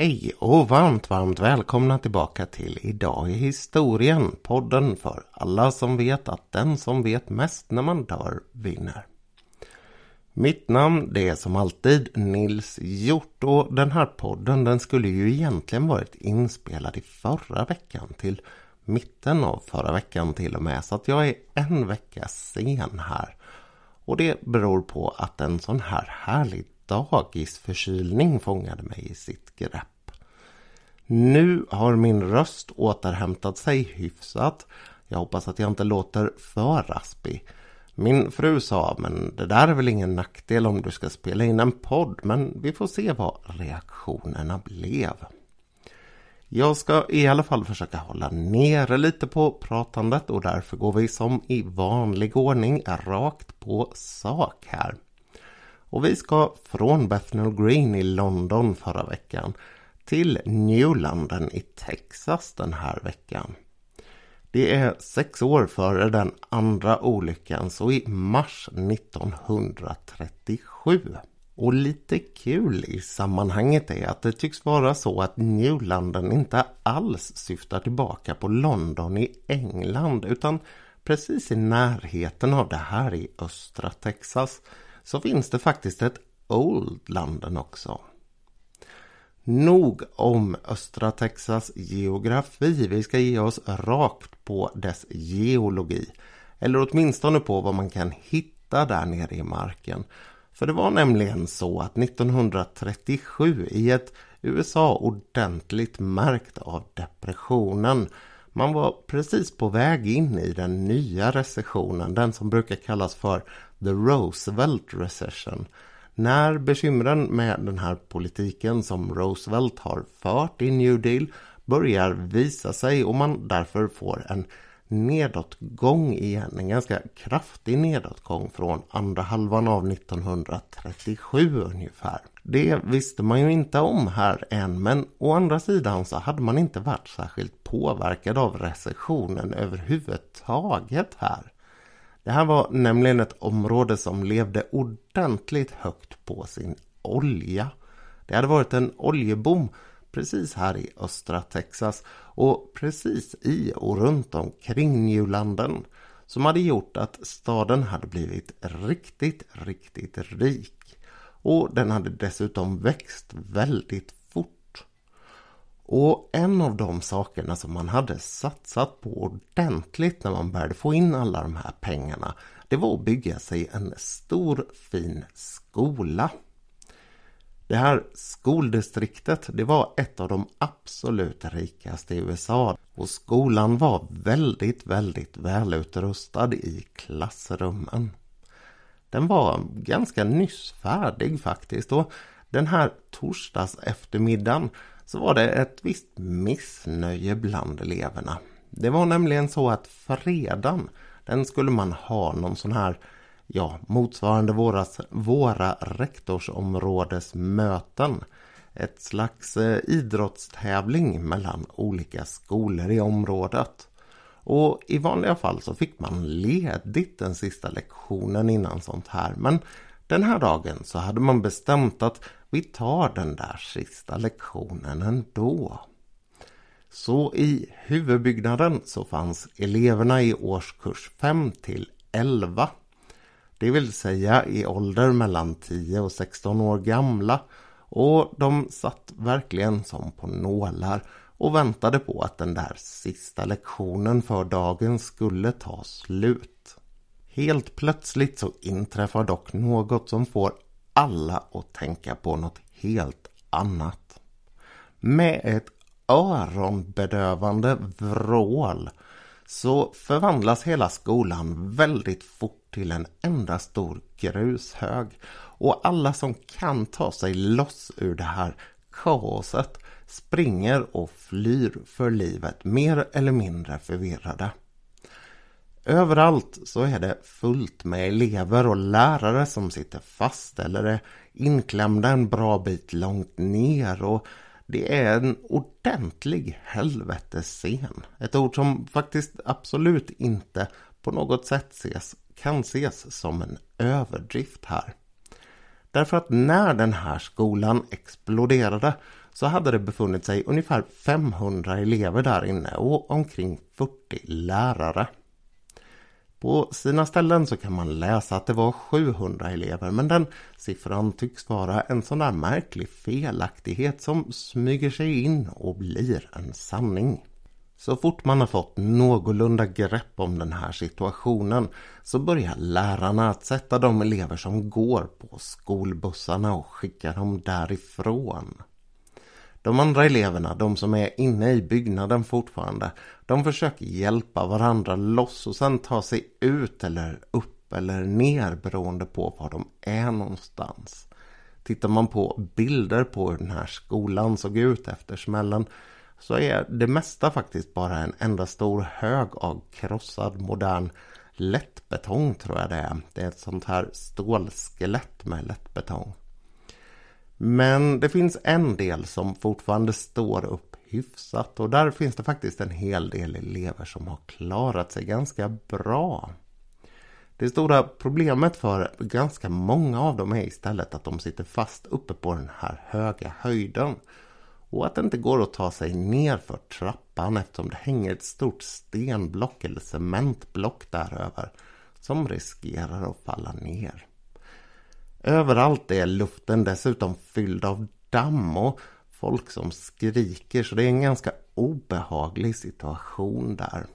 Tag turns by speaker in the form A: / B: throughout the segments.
A: Hej och varmt, varmt välkomna tillbaka till Idag i historien. Podden för alla som vet att den som vet mest när man dör vinner. Mitt namn det är som alltid Nils Hjort och den här podden den skulle ju egentligen varit inspelad i förra veckan till mitten av förra veckan till och med så att jag är en vecka sen här. Och det beror på att en sån här härlig dagisförkylning fångade mig i sitt grepp. Nu har min röst återhämtat sig hyfsat. Jag hoppas att jag inte låter för raspig. Min fru sa, men det där är väl ingen nackdel om du ska spela in en podd, men vi får se vad reaktionerna blev. Jag ska i alla fall försöka hålla nere lite på pratandet och därför går vi som i vanlig ordning rakt på sak här. Och vi ska från Bethnal Green i London förra veckan till Newlanden i Texas den här veckan. Det är sex år före den andra olyckan, så i mars 1937. Och lite kul i sammanhanget är att det tycks vara så att Newlanden inte alls syftar tillbaka på London i England utan precis i närheten av det här i östra Texas så finns det faktiskt ett Old London också. Nog om östra Texas geografi. Vi ska ge oss rakt på dess geologi. Eller åtminstone på vad man kan hitta där nere i marken. För det var nämligen så att 1937 i ett USA ordentligt märkt av depressionen. Man var precis på väg in i den nya recessionen, den som brukar kallas för The Roosevelt Recession. När bekymren med den här politiken som Roosevelt har fört i New Deal börjar visa sig och man därför får en nedåtgång igen. En ganska kraftig nedåtgång från andra halvan av 1937 ungefär. Det visste man ju inte om här än men å andra sidan så hade man inte varit särskilt påverkad av recessionen överhuvudtaget här. Det här var nämligen ett område som levde ordentligt högt på sin olja. Det hade varit en oljeboom precis här i östra Texas och precis i och runt omkring Newlanden som hade gjort att staden hade blivit riktigt, riktigt rik. Och den hade dessutom växt väldigt fort. och en av de sakerna som man hade satsat på ordentligt när man började få in alla de här pengarna det var att bygga sig en stor fin skola. Det här skoldistriktet det var ett av de absolut rikaste i USA och skolan var väldigt, väldigt välutrustad i klassrummen. Den var ganska nyss färdig faktiskt och den här torsdags eftermiddagen så var det ett visst missnöje bland eleverna. Det var nämligen så att fredagen, den skulle man ha någon sån här, ja, motsvarande våras, våra rektorsområdesmöten. Ett slags eh, idrottstävling mellan olika skolor i området. Och i vanliga fall så fick man ledigt den sista lektionen innan sånt här. Men den här dagen så hade man bestämt att vi tar den där sista lektionen ändå. Så i huvudbyggnaden så fanns eleverna i årskurs 5 till 11. Det vill säga i ålder mellan 10 och 16 år gamla. Och de satt verkligen som på nålar och väntade på att den där sista lektionen för dagen skulle ta slut. Helt plötsligt så inträffar dock något som får alla att tänka på något helt annat. Med ett öronbedövande vrål så förvandlas hela skolan väldigt fort till en enda stor grushög. Och alla som kan ta sig loss ur det här kaoset springer och flyr för livet mer eller mindre förvirrade. Överallt så är det fullt med elever och lärare som sitter fast eller är inklämda en bra bit långt ner och det är en ordentlig helvetesscen. Ett ord som faktiskt absolut inte på något sätt ses, kan ses som en överdrift här. Därför att när den här skolan exploderade så hade det befunnit sig ungefär 500 elever där inne och omkring 40 lärare. På sina ställen så kan man läsa att det var 700 elever men den siffran tycks vara en sån där märklig felaktighet som smyger sig in och blir en sanning. Så fort man har fått någorlunda grepp om den här situationen så börjar lärarna att sätta de elever som går på skolbussarna och skicka dem därifrån. De andra eleverna, de som är inne i byggnaden fortfarande, de försöker hjälpa varandra loss och sen ta sig ut eller upp eller ner beroende på var de är någonstans. Tittar man på bilder på hur den här skolan såg ut efter smällen så är det mesta faktiskt bara en enda stor hög av krossad modern lättbetong tror jag det är. Det är ett sånt här stålskelett med lättbetong. Men det finns en del som fortfarande står upp hyfsat och där finns det faktiskt en hel del elever som har klarat sig ganska bra. Det stora problemet för ganska många av dem är istället att de sitter fast uppe på den här höga höjden och att det inte går att ta sig ner för trappan eftersom det hänger ett stort stenblock eller cementblock däröver som riskerar att falla ner. Överallt är luften dessutom fylld av damm och folk som skriker så det är en ganska obehaglig situation där.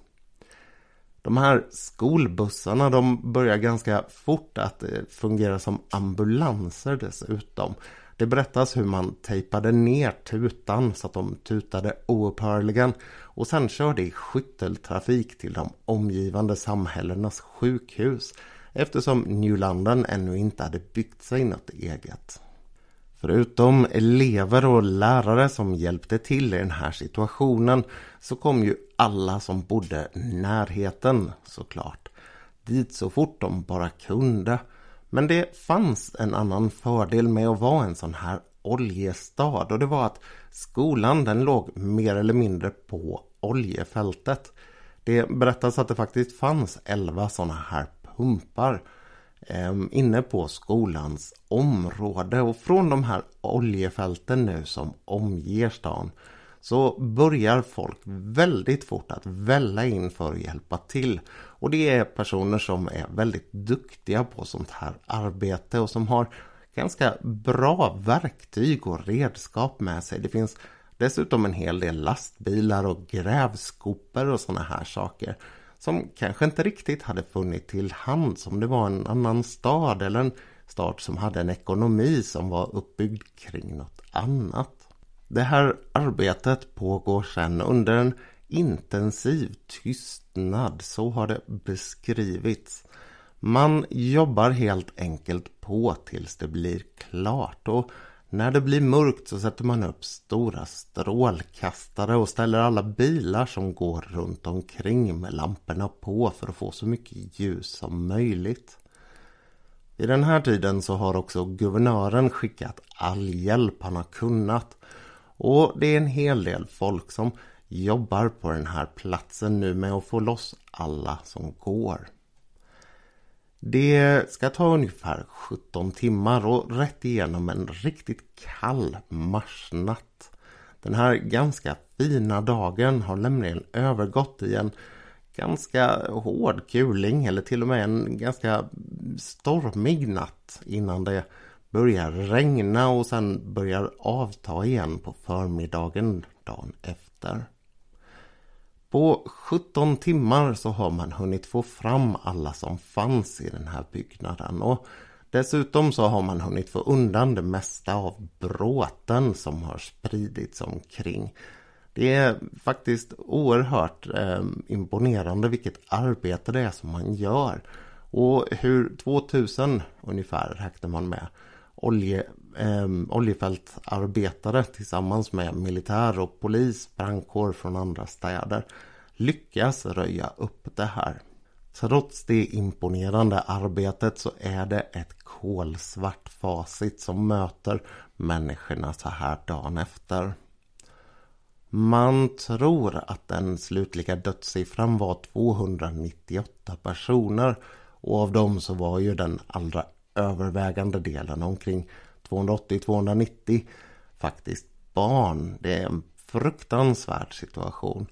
A: De här skolbussarna de börjar ganska fort att eh, fungera som ambulanser dessutom. Det berättas hur man tejpade ner tutan så att de tutade oupphörligen och sen körde i skytteltrafik till de omgivande samhällenas sjukhus eftersom New London ännu inte hade byggt sig något eget. Förutom elever och lärare som hjälpte till i den här situationen så kom ju alla som bodde närheten såklart. Dit så fort de bara kunde. Men det fanns en annan fördel med att vara en sån här oljestad och det var att skolan den låg mer eller mindre på oljefältet. Det berättas att det faktiskt fanns 11 sådana här pumpar eh, inne på skolans område och från de här oljefälten nu som omger stan så börjar folk väldigt fort att välla in för att hjälpa till. Och det är personer som är väldigt duktiga på sånt här arbete och som har ganska bra verktyg och redskap med sig. Det finns dessutom en hel del lastbilar och grävskopor och sådana här saker som kanske inte riktigt hade funnit till hands om det var en annan stad eller en stad som hade en ekonomi som var uppbyggd kring något annat. Det här arbetet pågår sedan under en intensiv tystnad, så har det beskrivits. Man jobbar helt enkelt på tills det blir klart och när det blir mörkt så sätter man upp stora strålkastare och ställer alla bilar som går runt omkring med lamporna på för att få så mycket ljus som möjligt. I den här tiden så har också guvernören skickat all hjälp han har kunnat. Och det är en hel del folk som jobbar på den här platsen nu med att få loss alla som går. Det ska ta ungefär 17 timmar och rätt igenom en riktigt kall marsnatt. Den här ganska fina dagen har nämligen övergått i en ganska hård kuling eller till och med en ganska stormig natt innan det börjar regna och sen börjar avta igen på förmiddagen dagen efter. På 17 timmar så har man hunnit få fram alla som fanns i den här byggnaden och dessutom så har man hunnit få undan det mesta av bråten som har spridits omkring. Det är faktiskt oerhört eh, imponerande vilket arbete det är som man gör. Och hur 2000 ungefär räknar man med olje, eh, oljefältarbetare tillsammans med militär och polis, brandkår från andra städer lyckas röja upp det här. Trots det imponerande arbetet så är det ett kolsvart facit som möter människorna så här dagen efter. Man tror att den slutliga dödssiffran var 298 personer och av dem så var ju den allra övervägande delen omkring 280-290 faktiskt barn. Det är en fruktansvärd situation.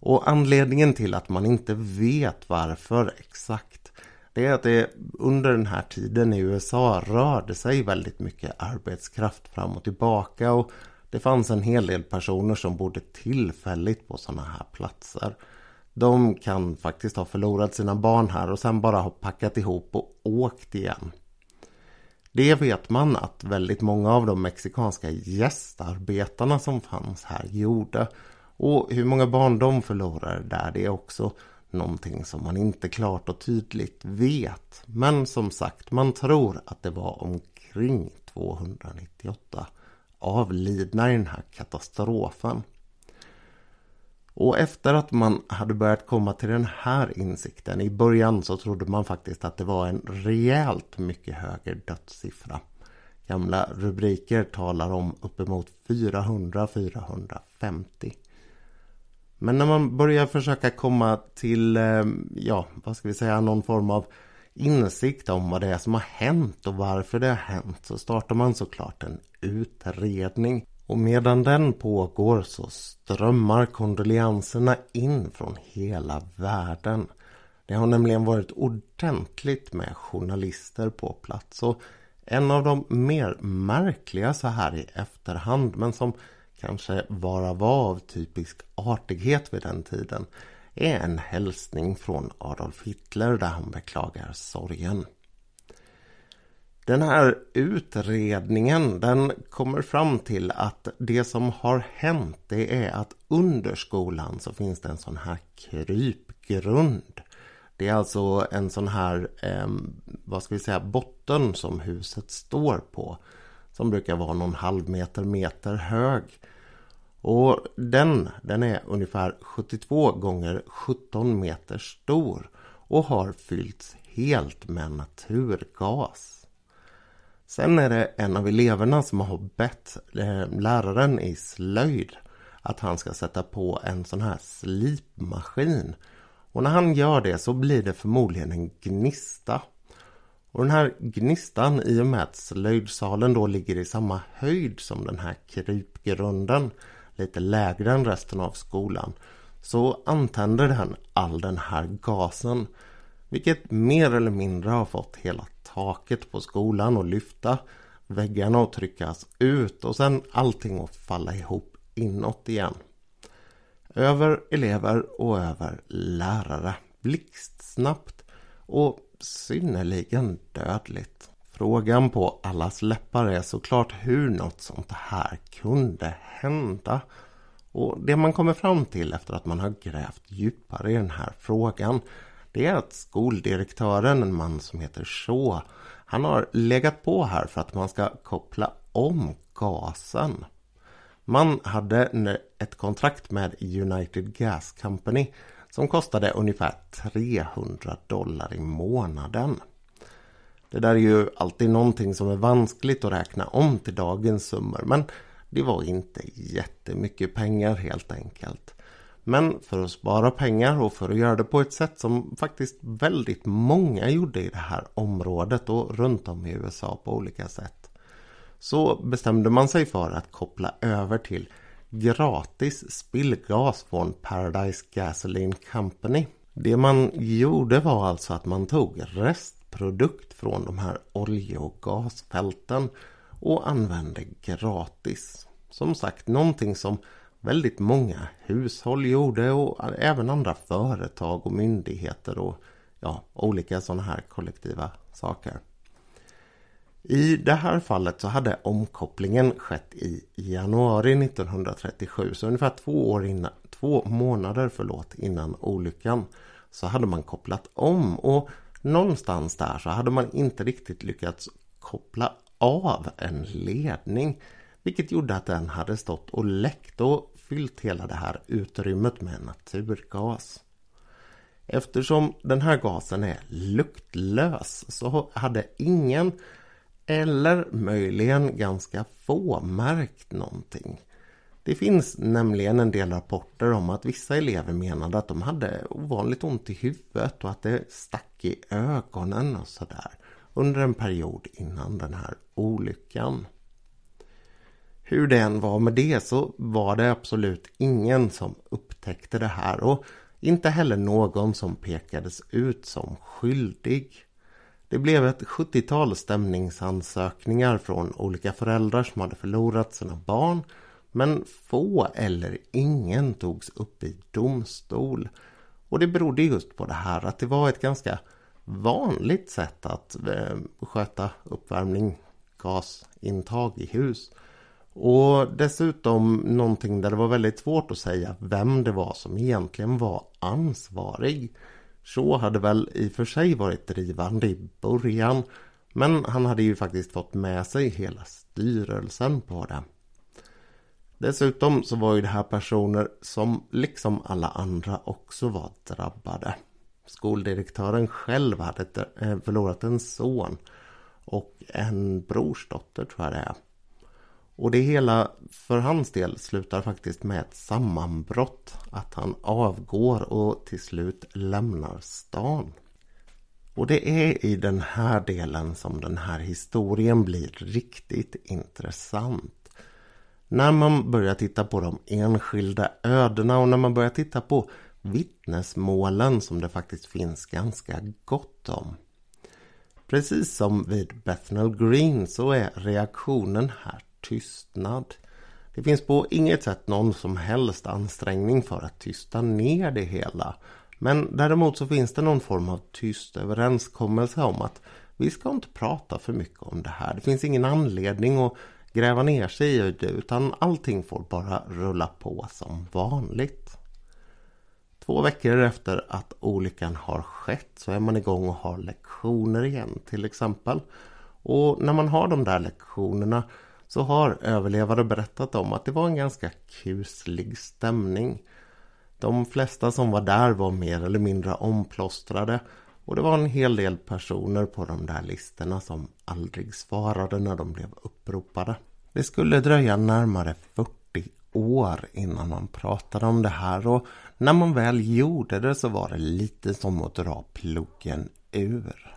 A: Och anledningen till att man inte vet varför exakt det är att det under den här tiden i USA rörde sig väldigt mycket arbetskraft fram och tillbaka och det fanns en hel del personer som bodde tillfälligt på sådana här platser. De kan faktiskt ha förlorat sina barn här och sen bara ha packat ihop och åkt igen. Det vet man att väldigt många av de mexikanska gästarbetarna som fanns här gjorde. Och hur många barn de förlorade där det är också någonting som man inte klart och tydligt vet. Men som sagt, man tror att det var omkring 298 avlidna i den här katastrofen. Och efter att man hade börjat komma till den här insikten, i början så trodde man faktiskt att det var en rejält mycket högre dödssiffra. Gamla rubriker talar om uppemot 400-450. Men när man börjar försöka komma till, eh, ja, vad ska vi säga, någon form av insikt om vad det är som har hänt och varför det har hänt så startar man såklart en utredning. Och medan den pågår så strömmar kondolenserna in från hela världen. Det har nämligen varit ordentligt med journalister på plats och en av de mer märkliga så här i efterhand men som kanske bara var av typisk artighet vid den tiden är en hälsning från Adolf Hitler där han beklagar sorgen. Den här utredningen den kommer fram till att det som har hänt det är att under skolan så finns det en sån här krypgrund. Det är alltså en sån här, eh, vad ska vi säga, botten som huset står på. Som brukar vara någon halv meter, meter hög. Och den, den är ungefär 72 gånger 17 meter stor och har fyllts helt med naturgas. Sen är det en av eleverna som har bett eh, läraren i slöjd att han ska sätta på en sån här slipmaskin. Och när han gör det så blir det förmodligen en gnista. Och den här gnistan i och med att slöjdsalen då ligger i samma höjd som den här krypgrunden lite lägre än resten av skolan så antänder den all den här gasen vilket mer eller mindre har fått hela taket på skolan och lyfta väggarna och tryckas ut och sen allting att falla ihop inåt igen. Över elever och över lärare. Blixtsnabbt och synnerligen dödligt. Frågan på allas läppar är såklart hur något sånt här kunde hända. Och det man kommer fram till efter att man har grävt djupare i den här frågan det är att skoldirektören, en man som heter Shaw, han har legat på här för att man ska koppla om gasen. Man hade ett kontrakt med United Gas Company som kostade ungefär 300 dollar i månaden. Det där är ju alltid någonting som är vanskligt att räkna om till dagens summor men det var inte jättemycket pengar helt enkelt. Men för att spara pengar och för att göra det på ett sätt som faktiskt väldigt många gjorde i det här området och runt om i USA på olika sätt. Så bestämde man sig för att koppla över till gratis spillgas från Paradise Gasoline Company. Det man gjorde var alltså att man tog restprodukt från de här olje och gasfälten och använde gratis. Som sagt, någonting som väldigt många hushåll gjorde och även andra företag och myndigheter och ja, olika sådana här kollektiva saker. I det här fallet så hade omkopplingen skett i januari 1937 så ungefär två, år innan, två månader förlåt, innan olyckan så hade man kopplat om och någonstans där så hade man inte riktigt lyckats koppla av en ledning vilket gjorde att den hade stått och läckt och fyllt hela det här utrymmet med naturgas. Eftersom den här gasen är luktlös så hade ingen eller möjligen ganska få märkt någonting. Det finns nämligen en del rapporter om att vissa elever menade att de hade ovanligt ont i huvudet och att det stack i ögonen och sådär under en period innan den här olyckan. Hur det än var med det så var det absolut ingen som upptäckte det här och inte heller någon som pekades ut som skyldig. Det blev ett 70-tal stämningsansökningar från olika föräldrar som hade förlorat sina barn men få eller ingen togs upp i domstol. Och det berodde just på det här att det var ett ganska vanligt sätt att eh, sköta uppvärmning, gasintag i hus. Och dessutom någonting där det var väldigt svårt att säga vem det var som egentligen var ansvarig. Så hade väl i och för sig varit drivande i början men han hade ju faktiskt fått med sig hela styrelsen på det. Dessutom så var ju det här personer som liksom alla andra också var drabbade. Skoldirektören själv hade eh, förlorat en son och en brorsdotter tror jag det är. Och det hela för hans del slutar faktiskt med ett sammanbrott. Att han avgår och till slut lämnar stan. Och det är i den här delen som den här historien blir riktigt intressant. När man börjar titta på de enskilda ödena och när man börjar titta på vittnesmålen som det faktiskt finns ganska gott om. Precis som vid Bethnal Green så är reaktionen här tystnad. Det finns på inget sätt någon som helst ansträngning för att tysta ner det hela. Men däremot så finns det någon form av tyst överenskommelse om att vi ska inte prata för mycket om det här. Det finns ingen anledning att gräva ner sig i det utan allting får bara rulla på som vanligt. Två veckor efter att olyckan har skett så är man igång och har lektioner igen till exempel. Och när man har de där lektionerna så har överlevare berättat om att det var en ganska kuslig stämning. De flesta som var där var mer eller mindre omplåstrade och det var en hel del personer på de där listorna som aldrig svarade när de blev uppropade. Det skulle dröja närmare 40 år innan man pratade om det här och när man väl gjorde det så var det lite som att dra plogen ur.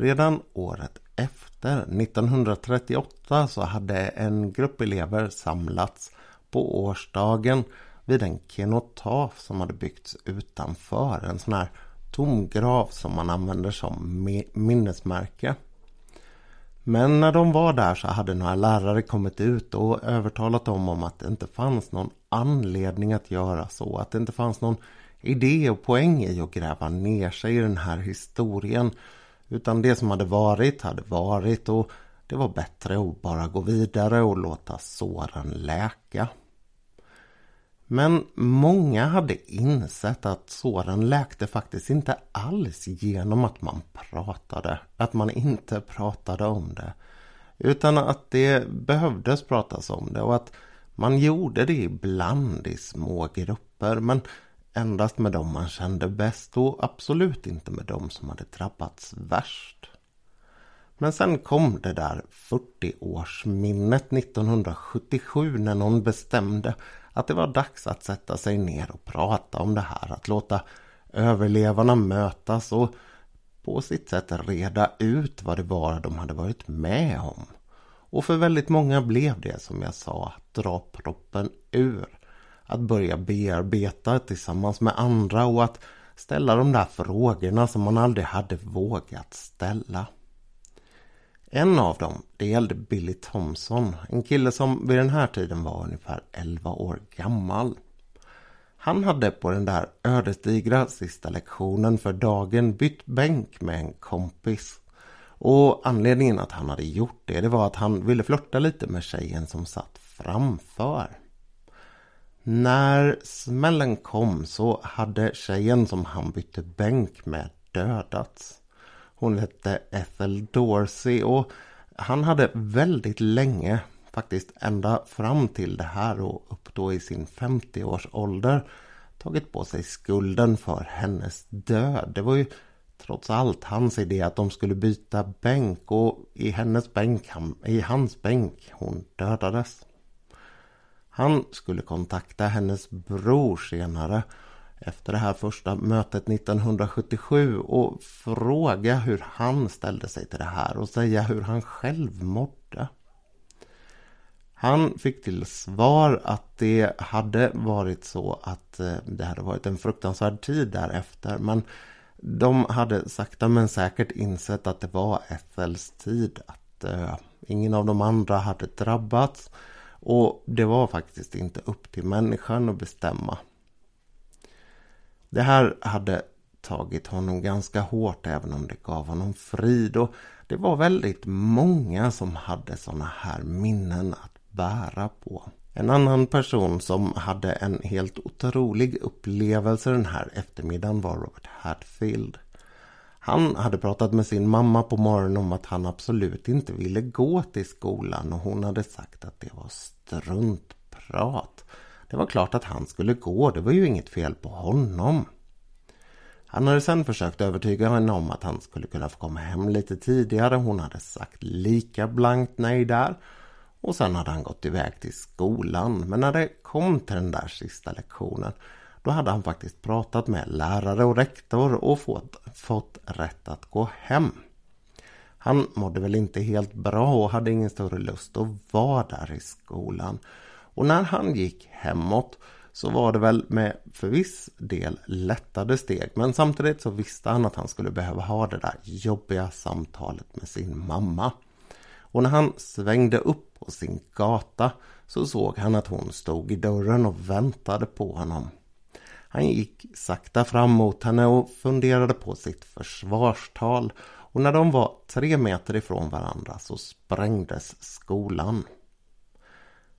A: Redan året efter, 1938, så hade en grupp elever samlats på årsdagen vid en kenotaf som hade byggts utanför. En sån här tom grav som man använder som minnesmärke. Men när de var där så hade några lärare kommit ut och övertalat dem om att det inte fanns någon anledning att göra så. Att det inte fanns någon idé och poäng i att gräva ner sig i den här historien. Utan det som hade varit hade varit och det var bättre att bara gå vidare och låta såren läka. Men många hade insett att såren läkte faktiskt inte alls genom att man pratade. Att man inte pratade om det. Utan att det behövdes pratas om det och att man gjorde det ibland i små grupper men endast med dem man kände bäst och absolut inte med dem som hade drabbats värst. Men sen kom det där 40-årsminnet 1977 när någon bestämde att det var dags att sätta sig ner och prata om det här. Att låta överlevarna mötas och på sitt sätt reda ut vad det var de hade varit med om. Och för väldigt många blev det som jag sa att dra proppen ur. Att börja bearbeta tillsammans med andra och att ställa de där frågorna som man aldrig hade vågat ställa. En av dem, det gällde Billy Thompson, en kille som vid den här tiden var ungefär 11 år gammal. Han hade på den där ödesdigra sista lektionen för dagen bytt bänk med en kompis. Och anledningen att han hade gjort det, det var att han ville flörta lite med tjejen som satt framför. När smällen kom så hade tjejen som han bytte bänk med dödats. Hon hette Ethel Dorsey och han hade väldigt länge, faktiskt ända fram till det här och upp då i sin 50-års ålder tagit på sig skulden för hennes död. Det var ju trots allt hans idé att de skulle byta bänk och i hennes bänk, i hans bänk, hon dödades. Han skulle kontakta hennes bror senare efter det här första mötet 1977 och fråga hur han ställde sig till det här och säga hur han själv mådde. Han fick till svar att det hade varit så att eh, det hade varit en fruktansvärd tid därefter. Men de hade sakta men säkert insett att det var Ethels tid att dö. Ingen av de andra hade drabbats. Och det var faktiskt inte upp till människan att bestämma. Det här hade tagit honom ganska hårt även om det gav honom frid. Och det var väldigt många som hade sådana här minnen att bära på. En annan person som hade en helt otrolig upplevelse den här eftermiddagen var Robert Hadfield. Han hade pratat med sin mamma på morgonen om att han absolut inte ville gå till skolan och hon hade sagt att det var struntprat. Det var klart att han skulle gå, det var ju inget fel på honom. Han hade sen försökt övertyga henne om att han skulle kunna få komma hem lite tidigare. Hon hade sagt lika blankt nej där. Och sen hade han gått iväg till skolan. Men när det kom till den där sista lektionen då hade han faktiskt pratat med lärare och rektor och fått, fått rätt att gå hem. Han mådde väl inte helt bra och hade ingen större lust att vara där i skolan. Och när han gick hemåt så var det väl med för viss del lättade steg. Men samtidigt så visste han att han skulle behöva ha det där jobbiga samtalet med sin mamma. Och när han svängde upp på sin gata så såg han att hon stod i dörren och väntade på honom. Han gick sakta fram mot henne och funderade på sitt försvarstal och när de var tre meter ifrån varandra så sprängdes skolan.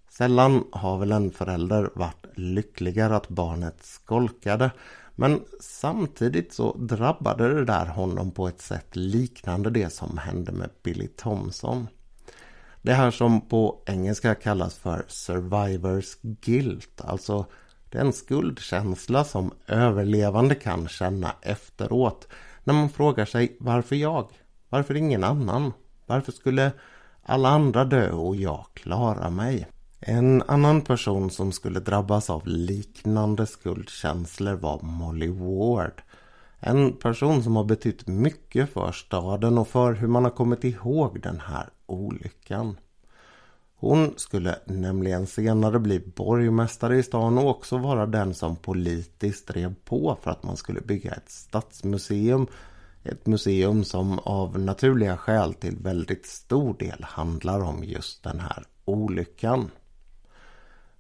A: Sällan har väl en förälder varit lyckligare att barnet skolkade men samtidigt så drabbade det där honom på ett sätt liknande det som hände med Billy Thompson. Det här som på engelska kallas för survivors guilt, alltså den skuldkänsla som överlevande kan känna efteråt när man frågar sig varför jag? Varför ingen annan? Varför skulle alla andra dö och jag klara mig? En annan person som skulle drabbas av liknande skuldkänslor var Molly Ward. En person som har betytt mycket för staden och för hur man har kommit ihåg den här olyckan. Hon skulle nämligen senare bli borgmästare i stan och också vara den som politiskt drev på för att man skulle bygga ett stadsmuseum. Ett museum som av naturliga skäl till väldigt stor del handlar om just den här olyckan.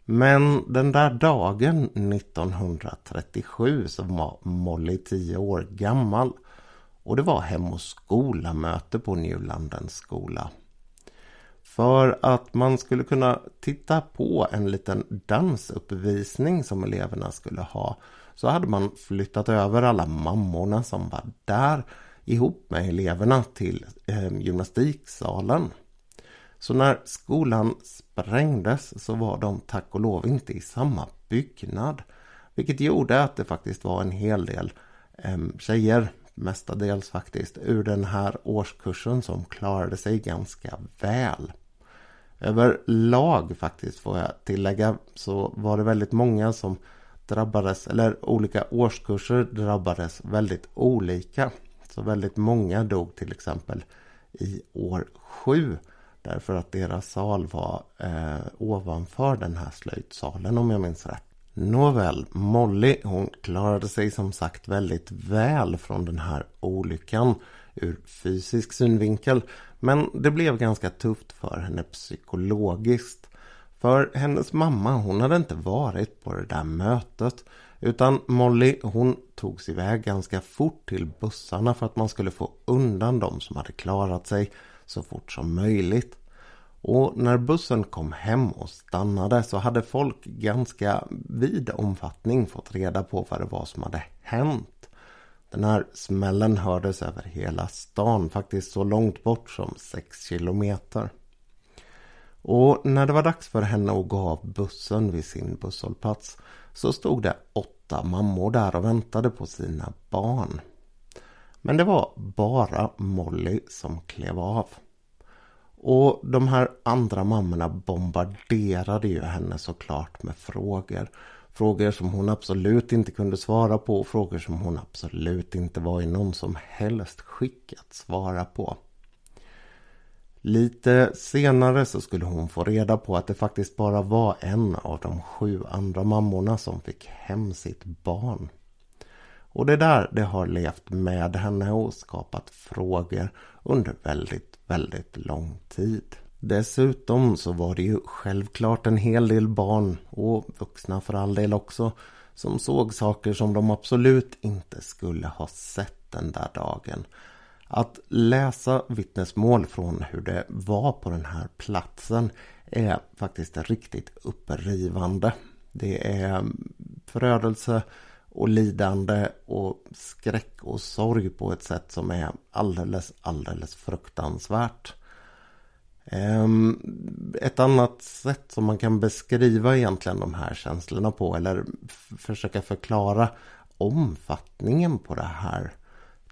A: Men den där dagen 1937 så var Molly tio år gammal och det var hem och skola-möte på Njulandens skola. För att man skulle kunna titta på en liten dansuppvisning som eleverna skulle ha så hade man flyttat över alla mammorna som var där ihop med eleverna till eh, gymnastiksalen. Så när skolan sprängdes så var de tack och lov inte i samma byggnad. Vilket gjorde att det faktiskt var en hel del eh, tjejer, mestadels faktiskt, ur den här årskursen som klarade sig ganska väl. Överlag faktiskt får jag tillägga så var det väldigt många som drabbades, eller olika årskurser drabbades väldigt olika. Så väldigt många dog till exempel i år 7. Därför att deras sal var eh, ovanför den här slöjdsalen om jag minns rätt. Nåväl, Molly hon klarade sig som sagt väldigt väl från den här olyckan ur fysisk synvinkel. Men det blev ganska tufft för henne psykologiskt. För hennes mamma hon hade inte varit på det där mötet. Utan Molly hon togs iväg ganska fort till bussarna för att man skulle få undan dem som hade klarat sig så fort som möjligt. Och när bussen kom hem och stannade så hade folk ganska vid omfattning fått reda på vad det var som hade hänt. Den här smällen hördes över hela stan, faktiskt så långt bort som 6 kilometer. Och när det var dags för henne att gå av bussen vid sin busshållplats så stod det åtta mammor där och väntade på sina barn. Men det var bara Molly som klev av. Och de här andra mammorna bombarderade ju henne såklart med frågor. Frågor som hon absolut inte kunde svara på. Frågor som hon absolut inte var i någon som helst skick att svara på. Lite senare så skulle hon få reda på att det faktiskt bara var en av de sju andra mammorna som fick hem sitt barn. Och det där det har levt med henne och skapat frågor under väldigt, väldigt lång tid. Dessutom så var det ju självklart en hel del barn och vuxna för all del också som såg saker som de absolut inte skulle ha sett den där dagen. Att läsa vittnesmål från hur det var på den här platsen är faktiskt riktigt upprivande. Det är förödelse och lidande och skräck och sorg på ett sätt som är alldeles, alldeles fruktansvärt. Ehm, ett annat sätt som man kan beskriva egentligen de här känslorna på eller försöka förklara omfattningen på det här.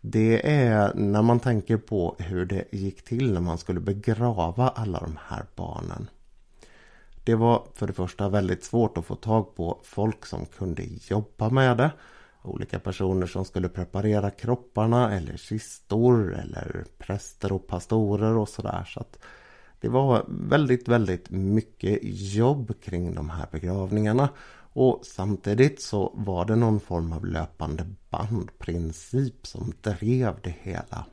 A: Det är när man tänker på hur det gick till när man skulle begrava alla de här barnen. Det var för det första väldigt svårt att få tag på folk som kunde jobba med det. Olika personer som skulle preparera kropparna eller kistor eller präster och pastorer och sådär. Så att det var väldigt, väldigt mycket jobb kring de här begravningarna. Och samtidigt så var det någon form av löpande bandprincip som drev det hela.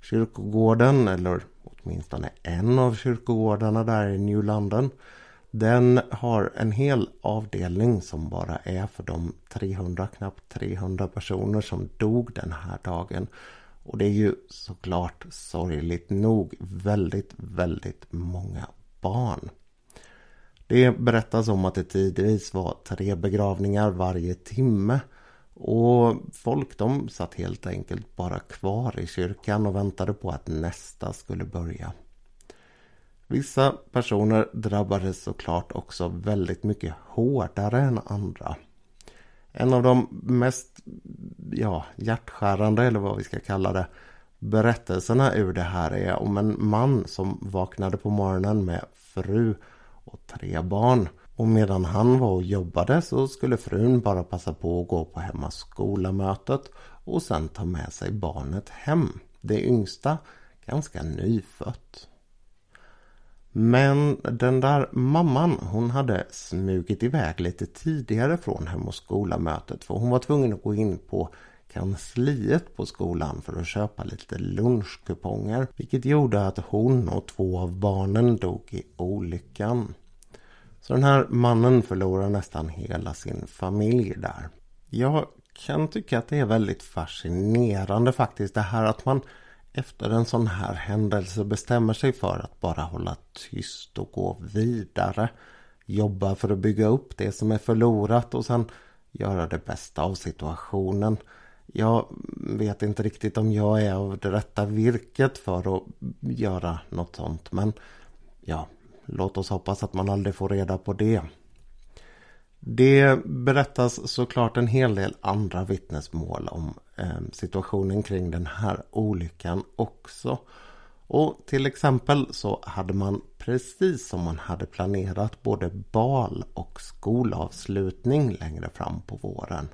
A: Kyrkogården, eller åtminstone en av kyrkogårdarna där i New London, den har en hel avdelning som bara är för de 300, knappt 300 personer som dog den här dagen. Och det är ju såklart sorgligt nog väldigt, väldigt många barn. Det berättas om att det tidvis var tre begravningar varje timme. Och folk de satt helt enkelt bara kvar i kyrkan och väntade på att nästa skulle börja. Vissa personer drabbades såklart också väldigt mycket hårdare än andra. En av de mest ja, hjärtskärande eller vad vi ska kalla det berättelserna ur det här är om en man som vaknade på morgonen med fru och tre barn. Och medan han var och jobbade så skulle frun bara passa på att gå på hemma skolamötet och sen ta med sig barnet hem. Det yngsta ganska nyfött. Men den där mamman hon hade smugit iväg lite tidigare från hem och skolamötet för hon var tvungen att gå in på kansliet på skolan för att köpa lite lunchkuponger. Vilket gjorde att hon och två av barnen dog i olyckan. Så den här mannen förlorar nästan hela sin familj där. Jag kan tycka att det är väldigt fascinerande faktiskt det här att man efter en sån här händelse bestämmer sig för att bara hålla tyst och gå vidare. Jobba för att bygga upp det som är förlorat och sen göra det bästa av situationen. Jag vet inte riktigt om jag är av det rätta virket för att göra något sånt men ja, låt oss hoppas att man aldrig får reda på det. Det berättas såklart en hel del andra vittnesmål om Ehm, situationen kring den här olyckan också. Och till exempel så hade man precis som man hade planerat både bal och skolavslutning längre fram på våren.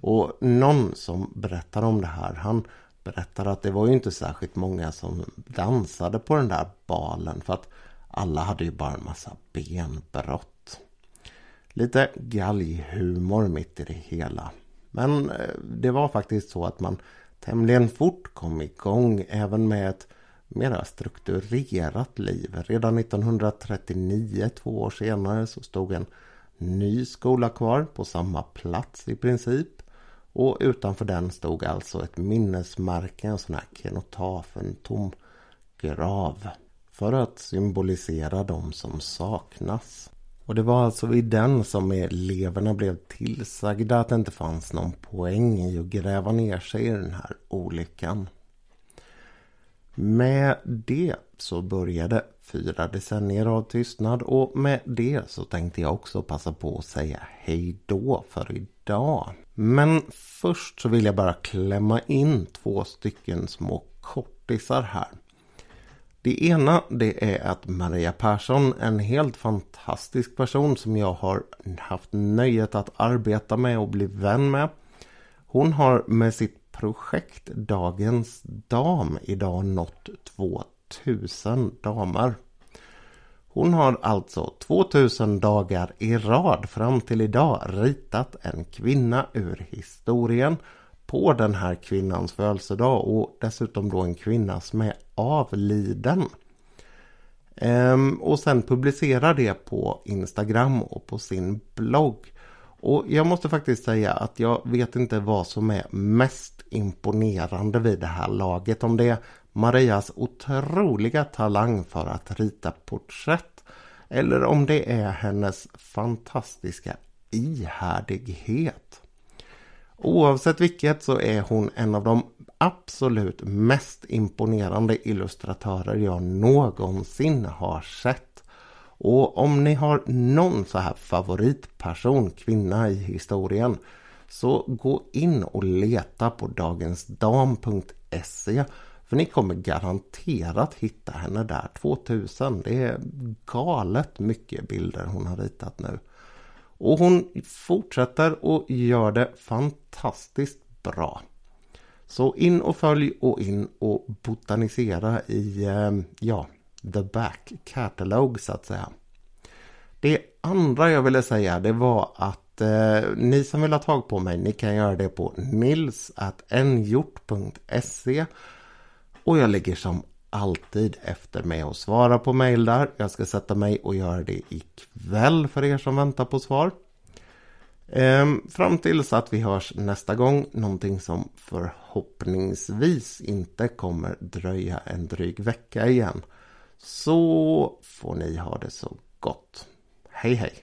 A: Och någon som berättar om det här han berättar att det var ju inte särskilt många som dansade på den där balen för att alla hade ju bara en massa benbrott. Lite galghumor mitt i det hela. Men eh, det var faktiskt så att man tämligen fort kom igång även med ett mera strukturerat liv. Redan 1939, två år senare, så stod en ny skola kvar på samma plats i princip. Och utanför den stod alltså ett minnesmärke, en sån här kenotaf, en tom grav. För att symbolisera de som saknas. Och det var alltså vid den som eleverna blev tillsagda att det inte fanns någon poäng i att gräva ner sig i den här olyckan. Med det så började fyra decennier av tystnad och med det så tänkte jag också passa på att säga hej då för idag. Men först så vill jag bara klämma in två stycken små kortisar här. Det ena det är att Maria Persson, en helt fantastisk person som jag har haft nöjet att arbeta med och bli vän med. Hon har med sitt projekt Dagens Dam idag nått 2000 damer. Hon har alltså 2000 dagar i rad fram till idag ritat en kvinna ur historien på den här kvinnans födelsedag och dessutom då en kvinna som är avliden. Ehm, och sen publicerar det på Instagram och på sin blogg. Och jag måste faktiskt säga att jag vet inte vad som är mest imponerande vid det här laget. Om det är Marias otroliga talang för att rita porträtt eller om det är hennes fantastiska ihärdighet. Oavsett vilket så är hon en av de absolut mest imponerande illustratörer jag någonsin har sett. Och om ni har någon så här favoritperson, kvinna i historien, så gå in och leta på dagensdam.se för ni kommer garanterat hitta henne där 2000. Det är galet mycket bilder hon har ritat nu. Och hon fortsätter och gör det fantastiskt bra. Så in och följ och in och botanisera i, eh, ja, the back catalog så att säga. Det andra jag ville säga det var att eh, ni som vill ha tag på mig, ni kan göra det på nils.njort.se och jag ligger som alltid efter med att svara på mejl där. Jag ska sätta mig och göra det ikväll för er som väntar på svar. Ehm, fram tills att vi hörs nästa gång, någonting som förhoppningsvis inte kommer dröja en dryg vecka igen. Så får ni ha det så gott. Hej hej!